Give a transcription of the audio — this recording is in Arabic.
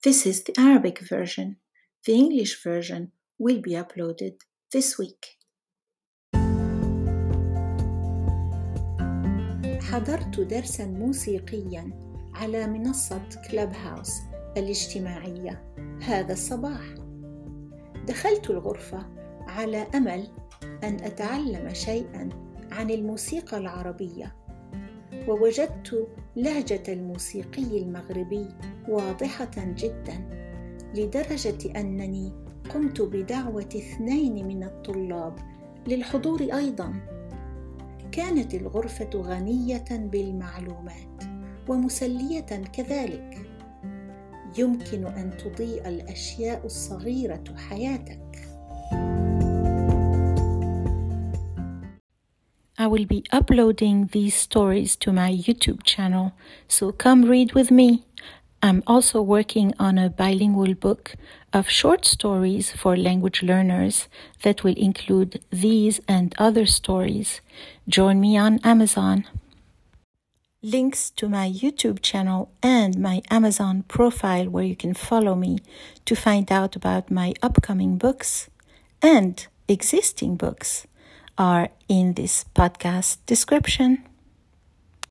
This is the Arabic version. The English version will be uploaded this week. حضرت درسا موسيقيا على منصة كلاب هاوس الاجتماعية هذا الصباح. دخلت الغرفة على أمل أن أتعلم شيئا عن الموسيقى العربية ووجدت لهجة الموسيقي المغربي واضحة جدا لدرجة أنني قمت بدعوة اثنين من الطلاب للحضور أيضا. كانت الغرفة غنية بالمعلومات ومسلية كذلك. يمكن أن تضيء الأشياء الصغيرة حياتك. I will be uploading these stories to my YouTube channel, so come read with me. I'm also working on a bilingual book of short stories for language learners that will include these and other stories. Join me on Amazon. Links to my YouTube channel and my Amazon profile where you can follow me to find out about my upcoming books and existing books are in this podcast description.